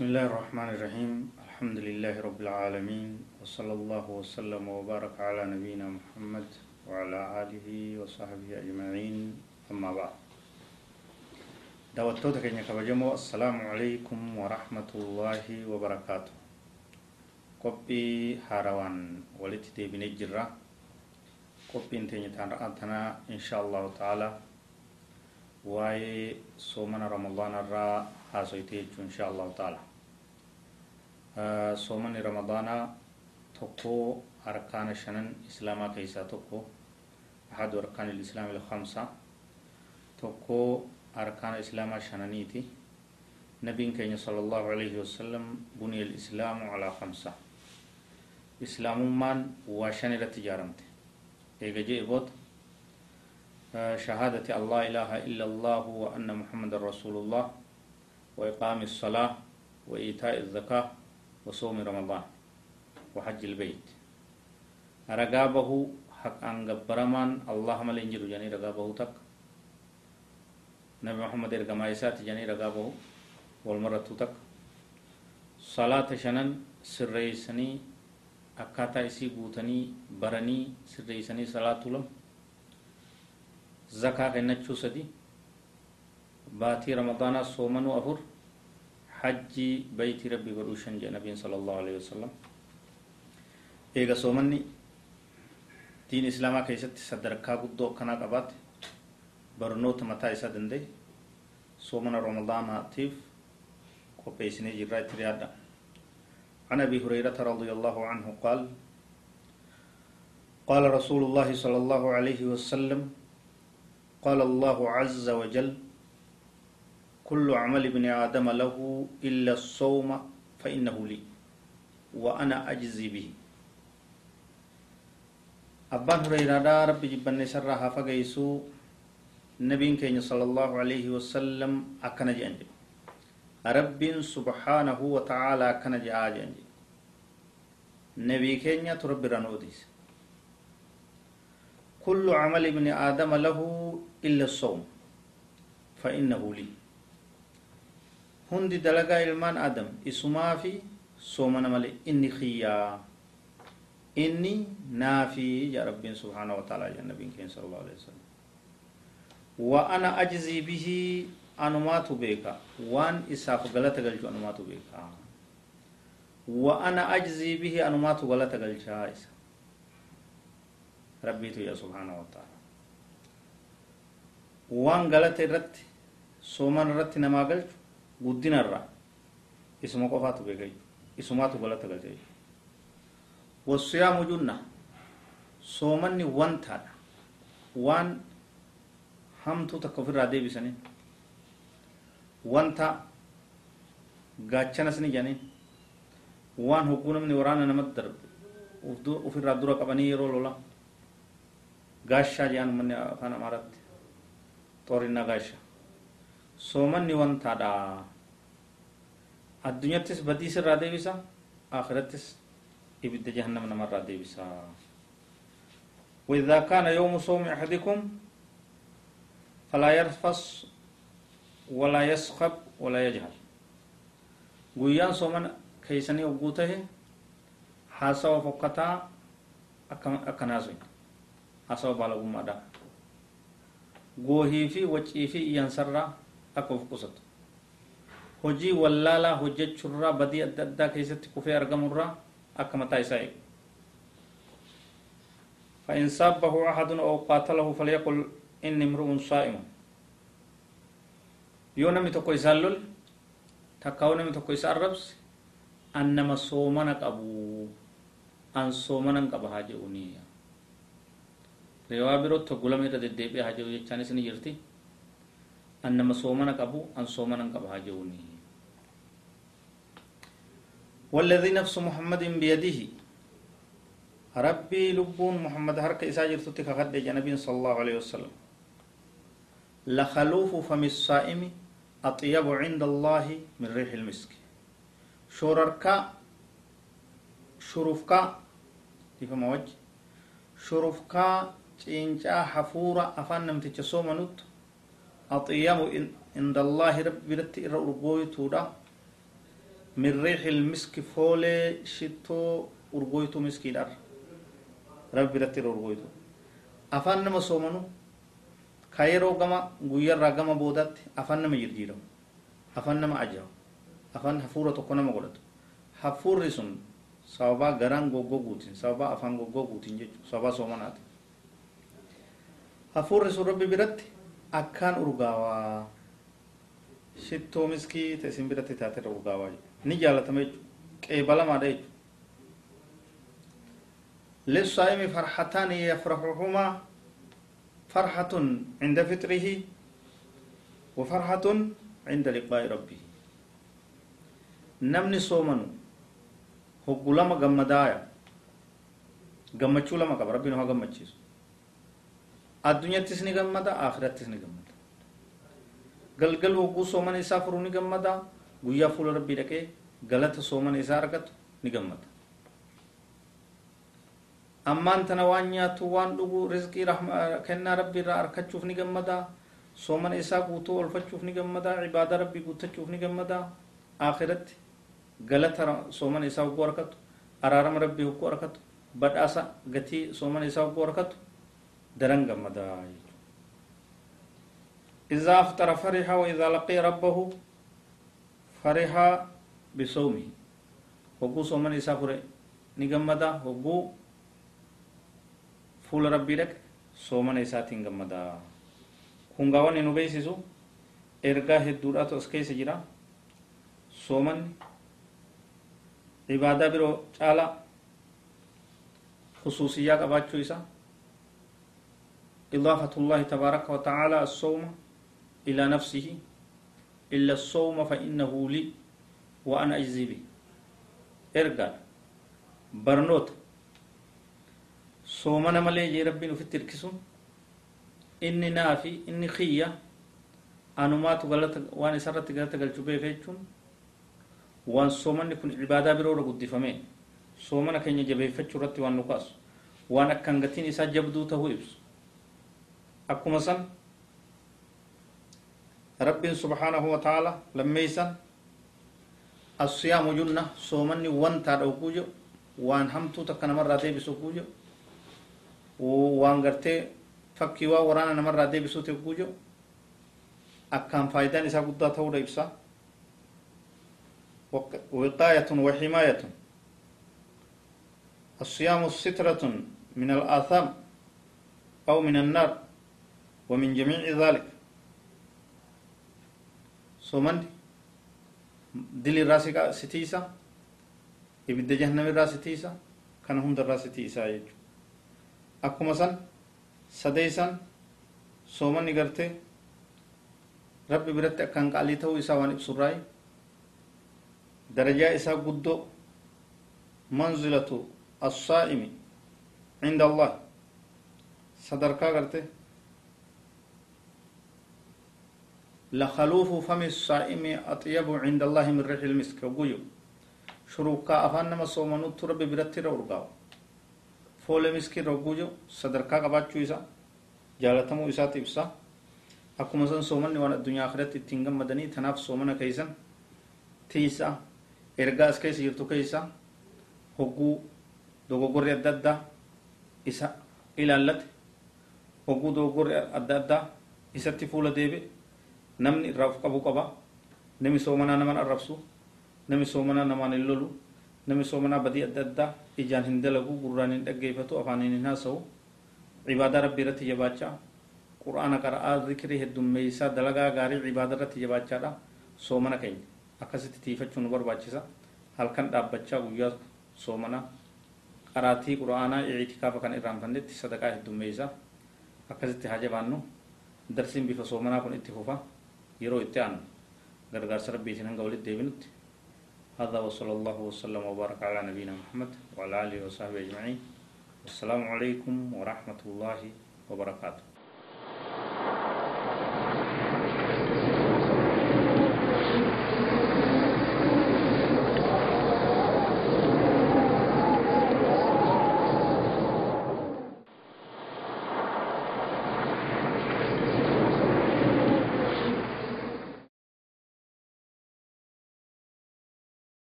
بسم الله الرحمن الرحيم. الحمد لله رب العالمين وصلى الله وسلم وبارك على نبينا محمد وعلى آله وصحبه أجمعين. أما بعد دعوتوتا كينيا كبجمو السلام عليكم ورحمة الله وبركاته. قبي هاروان ولت ديبين الجرة قبي انتيني تانا إن شاء الله تعالى. واي صومنا رمضان الرا هاسويتي إن شاء الله تعالى. صومني رمضان تقو أركان الشنن إسلاما كيسا تقو أحد أركان الإسلام الخمسة تقو أركان الإسلام شننيتي نبي كين صلى الله عليه وسلم بني الإسلام على خمسة إسلام من وشن التجارمت إيجا جي بوت شهادة الله إله إلا الله وأن محمد رسول الله وإقام الصلاة وإيتاء الزكاة وصوم رمضان وحج البيت. رقابه حق أن برمان اللهم لنجر جاني رقابه تك. نبي محمد إرقام إسات جاني رقابه والمرة تك. صلاة شنن سريسني أكاتا إسي بوتني برني سريسني صلاة لهم zakaa kennachuu sadi baatii ramadaanaa soomanuu afur baytii rabbii godhuu shan jee nabiin sala allahu alehi wasalam eega soomanni diin islaamaa keessatti sadarkaa guddoo akkanaa qabaate barnoota mataa isaa danda'e soomana ramadaanaatiif qopheessinee jirraa itti dhiyaadha عن ابي هريره رضي الله عنه قال قال رسول الله صلى الله عليه وسلم قال الله عز وجل كل عمل ابن آدم له إلا الصوم فإنه لي وأنا أجزي به. أبان هريرة ربي جبن سرها فقيسو نبي كين صلى الله عليه وسلم أكن جانجي رب سبحانه وتعالى أكن جانجي نبي كين تربي رنوديس كل عمل ابن آدم له إلا الصوم فإنه لي. هندي دلقا إلمان آدم اسما في صومنا ملي إني خيا إني نافي يا رب سبحانه وتعالى يا نبي صلى الله عليه وسلم وأنا أجزي به أنمات بيكا وان إساف غلط غلط أنمات بيكا وأنا أجزي به أنمات غلط غلط ربي يا سبحانه وتعالى waan galata irratti sooman irratti namaa galchu guddina irraa isuma qofaatu beeka isumaatu galata jechuudha wasiyaamu junna soomanni wantaadha waan hamtuu takka ofirraa deebisaniin wanta gaachanas ni janiin waan hogguu namni waraana namatti darbe ofirraa dura qabanii yeroo lola gaashaa jedhan manni afaan amaaraatti xoorinna gaasha soomanni wantaadha addunyattis badiis irraa deebisa akhirattis ibidda jahannama namarraa deebisa وإذا كان يوم صوم أحدكم فلا يرفص ولا يسخب ولا يجهل guyyaan sooman keeysanii hogguu tahe haasawa fokkataa akkanaa sun haasawa baalagummaadha goohii fi waccii fi iyyansarraa akka of qusatu hojii wallaalaa hojjechurraa badii adda addaa keessatti kufee argamurraa akka mataa isaa eegu فإن سابه أحد أو قاتله فليقل إني امرؤ صائم yoo namni tokko isaan lol takkaa'u namni tokko isaan rabse an nama soomana qabu an soomanan qaba haa jedhuni riwaa birootti hoggulama irra deddeebi'ee haa jedhu jechaanis ni jirti An nama soomana qabu an haa jedhuni والذي نفس محمد بيده. ربي لبون محمد هرك إساجر تتك خد جنبي صلى الله عليه وسلم. لخلوف فم الصائم أطيب عند الله من ريح المسك. شورركا شرفكا تفهم وجه شرفكا تينجا حفورة أفان نمتك سومنوت أطيب عند الله ربي رتي ربوي تودا من ريح المسك فولي شتو أرغويتو مسكي دار ربي رتر أرغويتو أفان نما سومنو كايرو غما غوير راغما بودات أفان نما يرجيرو أفان نما أجاو أفان حفورة تكونا مغلط حفور رسون سوابا غران غوغو غوتين سوابا أفان غوغو غوتين جيجو سوابا سومنات حفور رسول ربي برت أكان أرغاوا shittoo miskii ta isin biratti taate irra urgaawaa ni jaalatama jechuudha qeebalamaadha jechuudha للصائم فرحتان يفرحهما فرحة عند فطره وفرحة عند لقاء ربه نمني صومن هو لما غمدايا غمچو لما قبر ربنا هو غمچيس الدنيا تسني غمدا آخرت تسني غمدا galgal hogguu soomana isaa furuu ni gammada guyyaa fuula rabbii dhaqee galata soomana isaa argatu ni gammada ammaan tana waan nyaatu waan dhugu rizqii kennaa rabbii irraa arkachuuf ni gammada soomana isaa guutuu olfachuuf ni gammada cibaada rabbii guuttachuuf ni gammada akhiratti galata soomana isaa hogguu arkatu araarama rabbii hogguu arkatu badhaasa gatii soomana isaa hogguu arkatu daran gammada إذا أفطر فرح وإذا لقي ربه فرح بصومه هو صومن إسافر نجمدا هو فول ربي لك صومن إساتين جمدا كونغاوان إنو بيسيسو ergaa hedduudhaatu as keessa jira soomanni ibaadaa biroo caalaa khusuusiyyaa qabaachuu isa idaafatullaahi tabaaraka wa ta'aalaa as-sawma إلى نفسه. إلا الصوم فإنه لي وأنا أجزي به. إرقال برنوت. صومنا ملي جي ربي في التركسون إني نافي إني خيّة. أنمات غلط وأنا سرت غلط غلط بيفيتشون وأن صومني كن عبادة برورة قد فمين صومنا كن يجبيفتش رتي وأن نقاس. وان أكنغتين إسا جبدو تهويبس أكو مثلا رب سبحانه وتعالى لما يسن الصيام جنة صومني وان تادو كوجو وان همتو تكنا مرة دي بسو كوجو وان غرتي فكيوا ورانا نمرة دي بسو كوجو أكام فايدان إسا قد تولى إبسا وقاية وحماية الصيام سترة من الآثام أو من النار ومن جميع ذلك soomandi dilirraa si tiisa ibidda jahannamirraa si tiisa kana hundarraa si tiisaa jechuudha akkuma san sadeeysan soomanni gartee rabbi biratti akkaan qaalii ta'uu isaa waan ibsurraayi darajaa isaa guddoo manzilatu assaa'imi cinda allah sadarkaa gartee لخلوف فم الصائم أطيب عند الله من ريح المسك. وقيو شروكا أفان نما صومنو ترى ببرتي رورقاو فول مسك رقوجو صدركا قباتشو إسا. جالتمو إسا تبسا أكما سن صومن وأنا الدنيا آخرت تنغم مدني تناف صومنا كيسا تيسا. إرغاس كيس يرتو كيسا. هقو دوغور أددا إسا. إلى اللت هقو دوغور أددا إسا تفول ديبي. Namni irraa of qabu qaba nami soomanaa naman arrabsu nami soomanaa namaan hin lolu nami soomanaa badii adda addaa ijaan hin dalagu gurraan hin dhaggeeffatu afaaniin hin haasa'u cibaadaa rabbii irratti jabaachaa qur'aana qara'aa zikrii heddummeeysaa dalagaa gaarii cibaada irratti jabaachaadha soomana keenya akkasitti tiifachuu nu barbaachisa halkan dhaabbachaa guyyaa soomanaa qaraatii qura'aanaa ictikaafa kan irraanfannetti sadaqaa heddummeeysaa akkasitti haa jabaannu darsiin bifa soomanaa kun yeroo itti aanu gargaarsa rabbiitiin hanga walitti هذا وصلى الله وسلم وبارك على نبينا محمد وعلى آله وصحبه أجمعين والسلام عليكم ورحمة الله وبركاته